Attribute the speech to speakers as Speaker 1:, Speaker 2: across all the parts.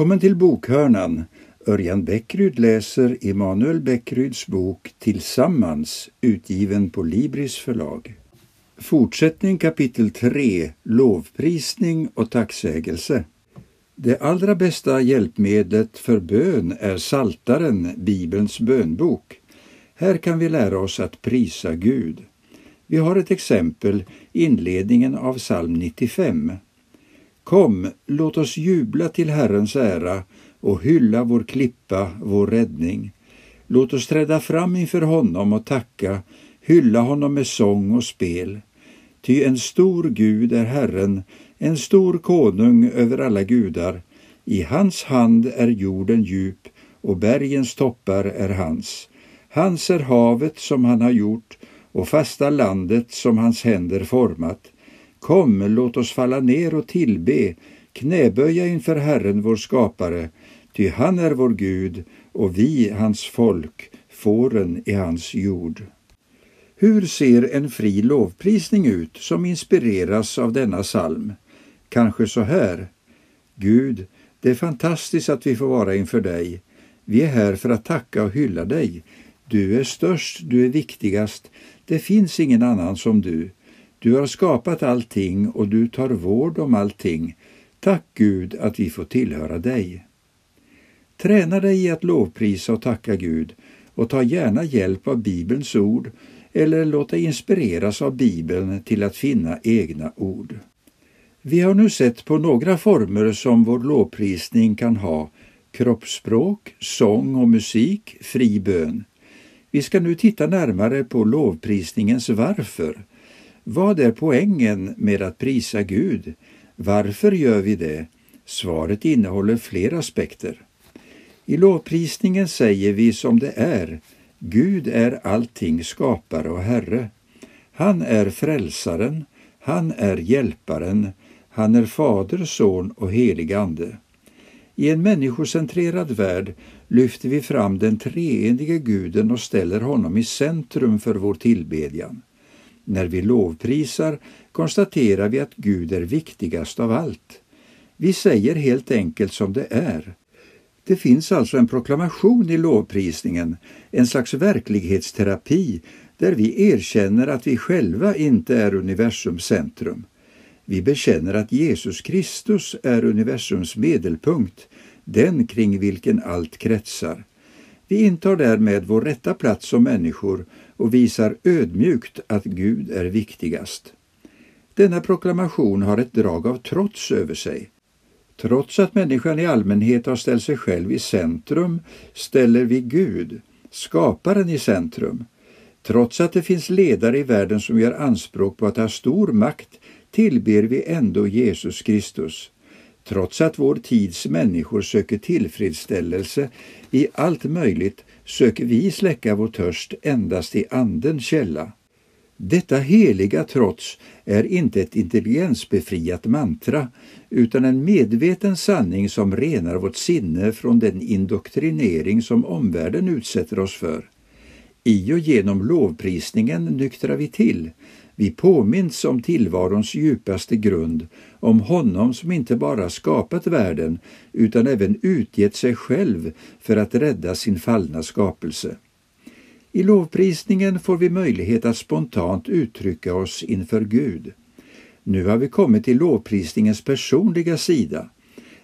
Speaker 1: Välkommen till Bokhörnan. Örjan Bäckryd läser Emanuel Bäckryds bok Tillsammans, utgiven på Libris förlag. Fortsättning kapitel 3, Lovprisning och tacksägelse. Det allra bästa hjälpmedlet för bön är Saltaren, Bibelns bönbok. Här kan vi lära oss att prisa Gud. Vi har ett exempel, inledningen av psalm 95. Kom, låt oss jubla till Herrens ära och hylla vår klippa, vår räddning. Låt oss träda fram inför honom och tacka, hylla honom med sång och spel. Ty en stor Gud är Herren, en stor konung över alla gudar. I hans hand är jorden djup och bergens toppar är hans. Hans är havet som han har gjort och fasta landet som hans händer format. Kom, låt oss falla ner och tillbe, knäböja inför Herren vår skapare, ty han är vår Gud och vi hans folk, fåren i hans jord. Hur ser en fri lovprisning ut som inspireras av denna psalm? Kanske så här. Gud, det är fantastiskt att vi får vara inför dig. Vi är här för att tacka och hylla dig. Du är störst, du är viktigast. Det finns ingen annan som du. Du har skapat allting och du tar vård om allting. Tack Gud att vi får tillhöra dig. Träna dig i att lovprisa och tacka Gud och ta gärna hjälp av Bibelns ord eller låt dig inspireras av Bibeln till att finna egna ord. Vi har nu sett på några former som vår lovprisning kan ha kroppsspråk, sång och musik, fri bön. Vi ska nu titta närmare på lovprisningens varför. Vad är poängen med att prisa Gud? Varför gör vi det? Svaret innehåller flera aspekter. I lovprisningen säger vi som det är. Gud är allting skapare och Herre. Han är frälsaren, han är hjälparen, han är Fader, Son och helig Ande. I en människocentrerad värld lyfter vi fram den treenige guden och ställer honom i centrum för vår tillbedjan. När vi lovprisar konstaterar vi att Gud är viktigast av allt. Vi säger helt enkelt som det är. Det finns alltså en proklamation i lovprisningen, en slags verklighetsterapi där vi erkänner att vi själva inte är universums centrum. Vi bekänner att Jesus Kristus är universums medelpunkt, den kring vilken allt kretsar. Vi intar därmed vår rätta plats som människor och visar ödmjukt att Gud är viktigast. Denna proklamation har ett drag av trots över sig. Trots att människan i allmänhet har ställt sig själv i centrum ställer vi Gud, skaparen, i centrum. Trots att det finns ledare i världen som gör anspråk på att ha stor makt tillber vi ändå Jesus Kristus. Trots att vår tids människor söker tillfredsställelse i allt möjligt söker vi släcka vår törst endast i Andens källa. Detta heliga trots är inte ett intelligensbefriat mantra utan en medveten sanning som renar vårt sinne från den indoktrinering som omvärlden utsätter oss för. I och genom lovprisningen nyktrar vi till. Vi påminns om tillvarons djupaste grund, om honom som inte bara skapat världen utan även utgett sig själv för att rädda sin fallna skapelse. I lovprisningen får vi möjlighet att spontant uttrycka oss inför Gud. Nu har vi kommit till lovprisningens personliga sida.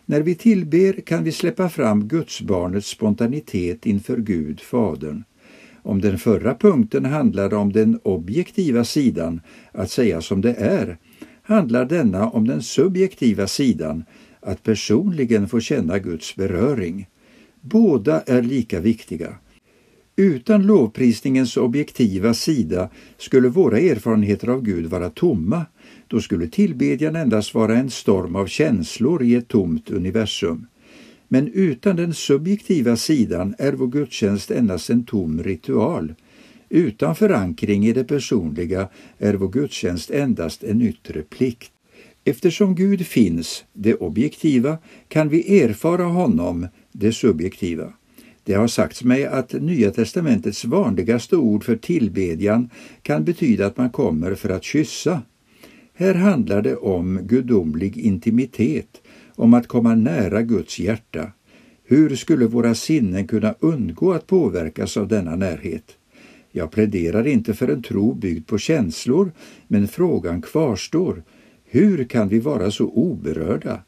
Speaker 1: När vi tillber kan vi släppa fram Gudsbarnets spontanitet inför Gud, Fadern. Om den förra punkten handlade om den objektiva sidan, att säga som det är, handlar denna om den subjektiva sidan, att personligen få känna Guds beröring. Båda är lika viktiga. Utan lovprisningens objektiva sida skulle våra erfarenheter av Gud vara tomma. Då skulle tillbedjan endast vara en storm av känslor i ett tomt universum. Men utan den subjektiva sidan är vår gudstjänst endast en tom ritual. Utan förankring i det personliga är vår gudstjänst endast en yttre plikt. Eftersom Gud finns, det objektiva, kan vi erfara honom, det subjektiva. Det har sagts mig att Nya testamentets vanligaste ord för tillbedjan kan betyda att man kommer för att kyssa. Här handlar det om gudomlig intimitet om att komma nära Guds hjärta. Hur skulle våra sinnen kunna undgå att påverkas av denna närhet? Jag pläderar inte för en tro byggd på känslor, men frågan kvarstår. Hur kan vi vara så oberörda?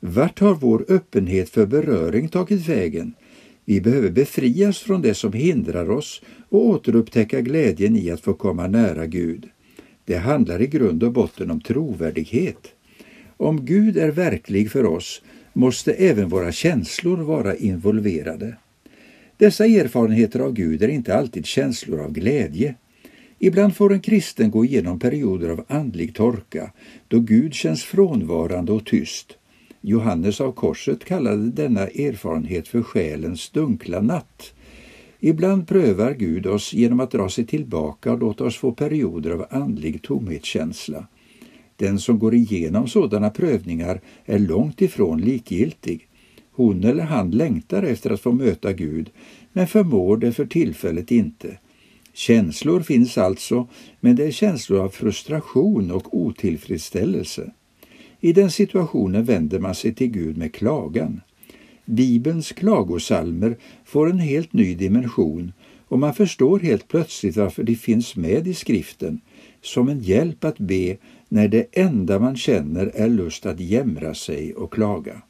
Speaker 1: Vart har vår öppenhet för beröring tagit vägen? Vi behöver befrias från det som hindrar oss och återupptäcka glädjen i att få komma nära Gud. Det handlar i grund och botten om trovärdighet. Om Gud är verklig för oss måste även våra känslor vara involverade. Dessa erfarenheter av Gud är inte alltid känslor av glädje. Ibland får en kristen gå igenom perioder av andlig torka, då Gud känns frånvarande och tyst. Johannes av Korset kallade denna erfarenhet för själens dunkla natt. Ibland prövar Gud oss genom att dra sig tillbaka och låta oss få perioder av andlig tomhetskänsla. Den som går igenom sådana prövningar är långt ifrån likgiltig. Hon eller han längtar efter att få möta Gud, men förmår det för tillfället inte. Känslor finns alltså, men det är känslor av frustration och otillfredsställelse. I den situationen vänder man sig till Gud med klagan. Bibelns klagosalmer får en helt ny dimension och man förstår helt plötsligt varför de finns med i skriften som en hjälp att be när det enda man känner är lust att jämra sig och klaga.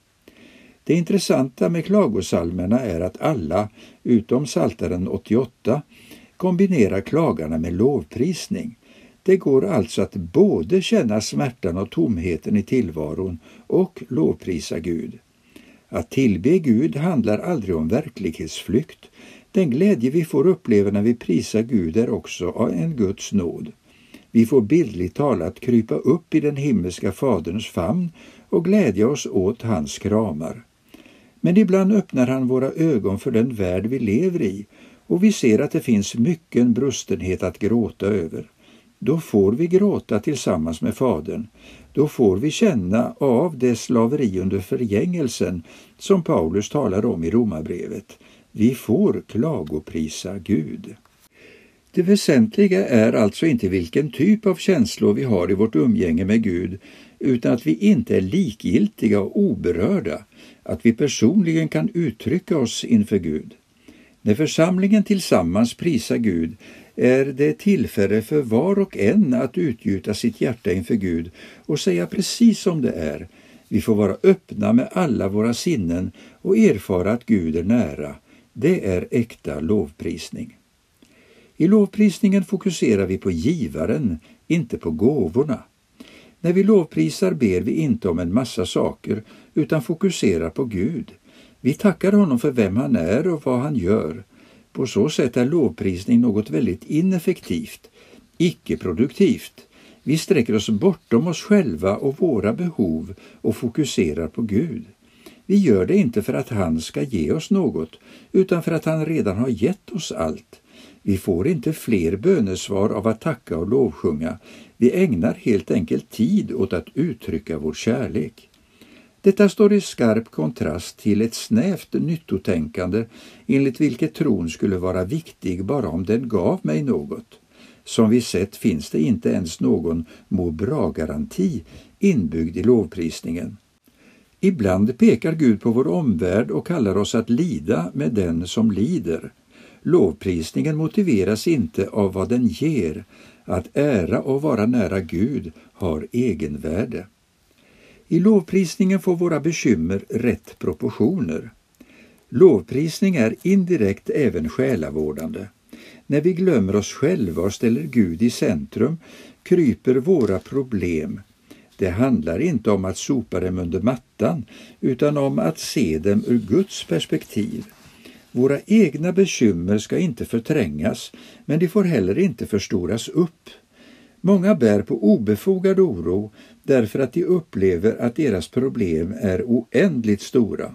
Speaker 1: Det intressanta med klagosalmerna är att alla, utom Saltaren 88, kombinerar klagarna med lovprisning. Det går alltså att både känna smärtan och tomheten i tillvaron och lovprisa Gud. Att tillbe Gud handlar aldrig om verklighetsflykt. Den glädje vi får uppleva när vi prisar Gud är också en Guds nåd. Vi får bildligt talat krypa upp i den himmelska Faderns famn och glädja oss åt hans kramar. Men ibland öppnar han våra ögon för den värld vi lever i och vi ser att det finns mycken brustenhet att gråta över. Då får vi gråta tillsammans med Fadern. Då får vi känna av det slaveri under förgängelsen som Paulus talar om i Romarbrevet. Vi får klagoprisa Gud. Det väsentliga är alltså inte vilken typ av känslor vi har i vårt umgänge med Gud, utan att vi inte är likgiltiga och oberörda, att vi personligen kan uttrycka oss inför Gud. När församlingen tillsammans prisar Gud är det tillfälle för var och en att utgjuta sitt hjärta inför Gud och säga precis som det är. Vi får vara öppna med alla våra sinnen och erfara att Gud är nära. Det är äkta lovprisning. I lovprisningen fokuserar vi på givaren, inte på gåvorna. När vi lovprisar ber vi inte om en massa saker utan fokuserar på Gud. Vi tackar honom för vem han är och vad han gör. På så sätt är lovprisning något väldigt ineffektivt, icke-produktivt. Vi sträcker oss bortom oss själva och våra behov och fokuserar på Gud. Vi gör det inte för att han ska ge oss något, utan för att han redan har gett oss allt. Vi får inte fler bönesvar av att tacka och lovsjunga. Vi ägnar helt enkelt tid åt att uttrycka vår kärlek. Detta står i skarp kontrast till ett snävt nyttotänkande enligt vilket tron skulle vara viktig bara om den gav mig något. Som vi sett finns det inte ens någon må bra-garanti inbyggd i lovprisningen. Ibland pekar Gud på vår omvärld och kallar oss att lida med den som lider. Lovprisningen motiveras inte av vad den ger. Att ära och vara nära Gud har egenvärde. I lovprisningen får våra bekymmer rätt proportioner. Lovprisning är indirekt även själavårdande. När vi glömmer oss själva och ställer Gud i centrum kryper våra problem. Det handlar inte om att sopa dem under mattan utan om att se dem ur Guds perspektiv. Våra egna bekymmer ska inte förträngas, men de får heller inte förstoras upp. Många bär på obefogad oro därför att de upplever att deras problem är oändligt stora.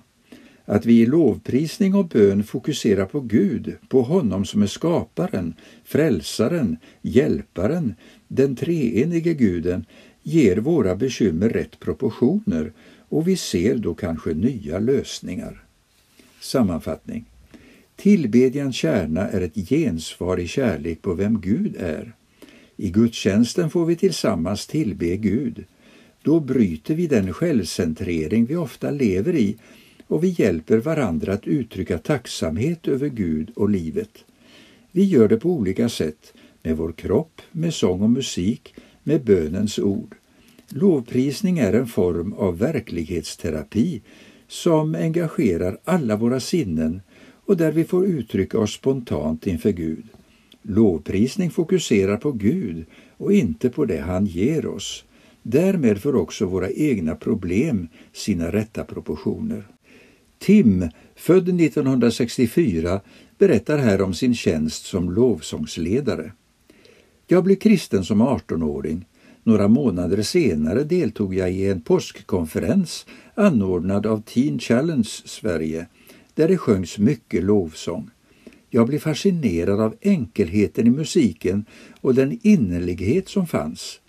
Speaker 1: Att vi i lovprisning och bön fokuserar på Gud, på honom som är skaparen, frälsaren, hjälparen, den treenige guden, ger våra bekymmer rätt proportioner och vi ser då kanske nya lösningar. Sammanfattning Tillbedjans kärna är ett gensvar i kärlek på vem Gud är. I gudstjänsten får vi tillsammans tillbe Gud. Då bryter vi den självcentrering vi ofta lever i och vi hjälper varandra att uttrycka tacksamhet över Gud och livet. Vi gör det på olika sätt, med vår kropp, med sång och musik, med bönens ord. Lovprisning är en form av verklighetsterapi som engagerar alla våra sinnen och där vi får uttrycka oss spontant inför Gud. Lovprisning fokuserar på Gud och inte på det han ger oss. Därmed får också våra egna problem sina rätta proportioner. Tim, född 1964, berättar här om sin tjänst som lovsångsledare. Jag blev kristen som 18-åring. Några månader senare deltog jag i en påskkonferens anordnad av Teen Challenge Sverige, där det sjöngs mycket lovsång. Jag blev fascinerad av enkelheten i musiken och den innerlighet som fanns.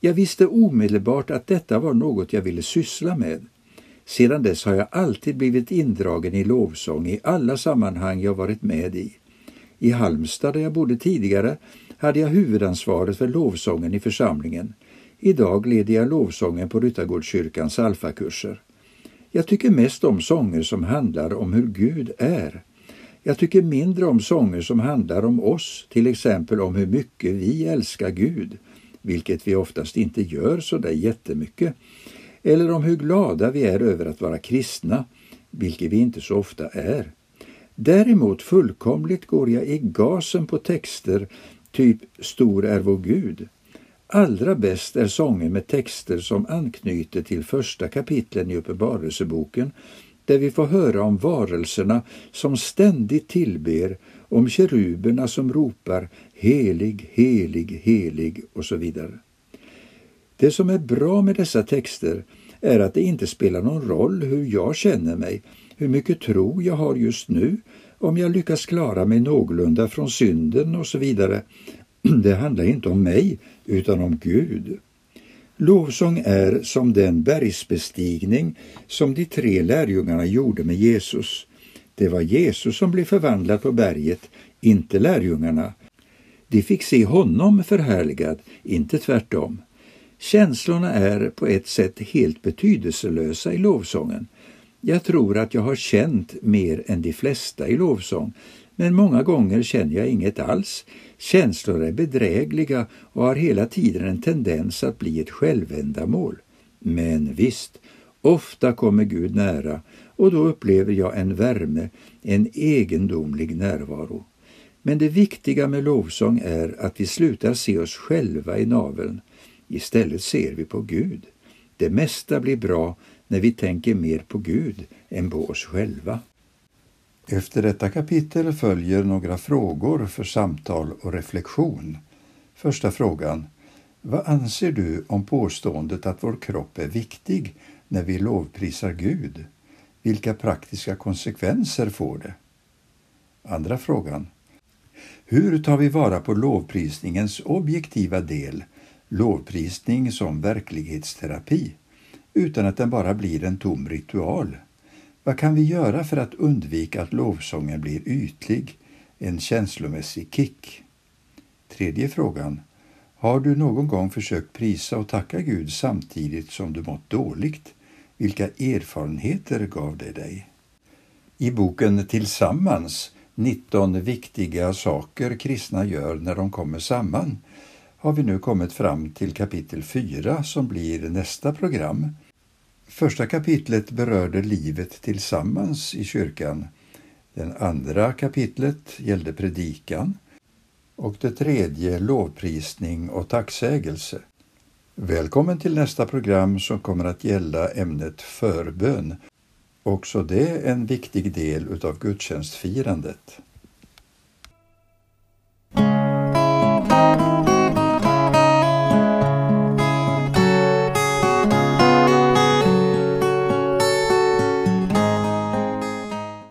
Speaker 1: Jag visste omedelbart att detta var något jag ville syssla med. Sedan dess har jag alltid blivit indragen i lovsång i alla sammanhang jag varit med i. I Halmstad, där jag bodde tidigare, hade jag huvudansvaret för lovsången i församlingen. Idag leder jag lovsången på Ryttargårdskyrkans alfakurser. Jag tycker mest om sånger som handlar om hur Gud är. Jag tycker mindre om sånger som handlar om oss, till exempel om hur mycket vi älskar Gud, vilket vi oftast inte gör så där jättemycket, eller om hur glada vi är över att vara kristna, vilket vi inte så ofta är. Däremot fullkomligt går jag i gasen på texter typ Stor är vår Gud. Allra bäst är sånger med texter som anknyter till första kapitlen i Uppenbarelseboken där vi får höra om varelserna som ständigt tillber, om keruberna som ropar helig, helig, helig och så vidare. Det som är bra med dessa texter är att det inte spelar någon roll hur jag känner mig, hur mycket tro jag har just nu, om jag lyckas klara mig någorlunda från synden och så vidare. Det handlar inte om mig, utan om Gud. Lovsång är som den bergsbestigning som de tre lärjungarna gjorde med Jesus. Det var Jesus som blev förvandlad på berget, inte lärjungarna. De fick se honom förhärligad, inte tvärtom. Känslorna är på ett sätt helt betydelselösa i lovsången. Jag tror att jag har känt mer än de flesta i lovsång, men många gånger känner jag inget alls. Känslor är bedrägliga och har hela tiden en tendens att bli ett självändamål. Men visst, ofta kommer Gud nära och då upplever jag en värme, en egendomlig närvaro. Men det viktiga med lovsång är att vi slutar se oss själva i naveln. Istället ser vi på Gud. Det mesta blir bra när vi tänker mer på Gud än på oss själva. Efter detta kapitel följer några frågor för samtal och reflektion. Första frågan. Vad anser du om påståendet att vår kropp är viktig när vi lovprisar Gud? Vilka praktiska konsekvenser får det? Andra frågan. Hur tar vi vara på lovprisningens objektiva del, lovprisning som verklighetsterapi, utan att den bara blir en tom ritual? Vad kan vi göra för att undvika att lovsången blir ytlig, en känslomässig kick? Tredje frågan. Har du någon gång försökt prisa och tacka Gud samtidigt som du mått dåligt? Vilka erfarenheter gav det dig? I boken Tillsammans 19 viktiga saker kristna gör när de kommer samman har vi nu kommit fram till kapitel 4 som blir nästa program Första kapitlet berörde livet tillsammans i kyrkan. Den andra kapitlet gällde predikan och det tredje lovprisning och tacksägelse. Välkommen till nästa program som kommer att gälla ämnet förbön. Också det en viktig del utav gudstjänstfirandet.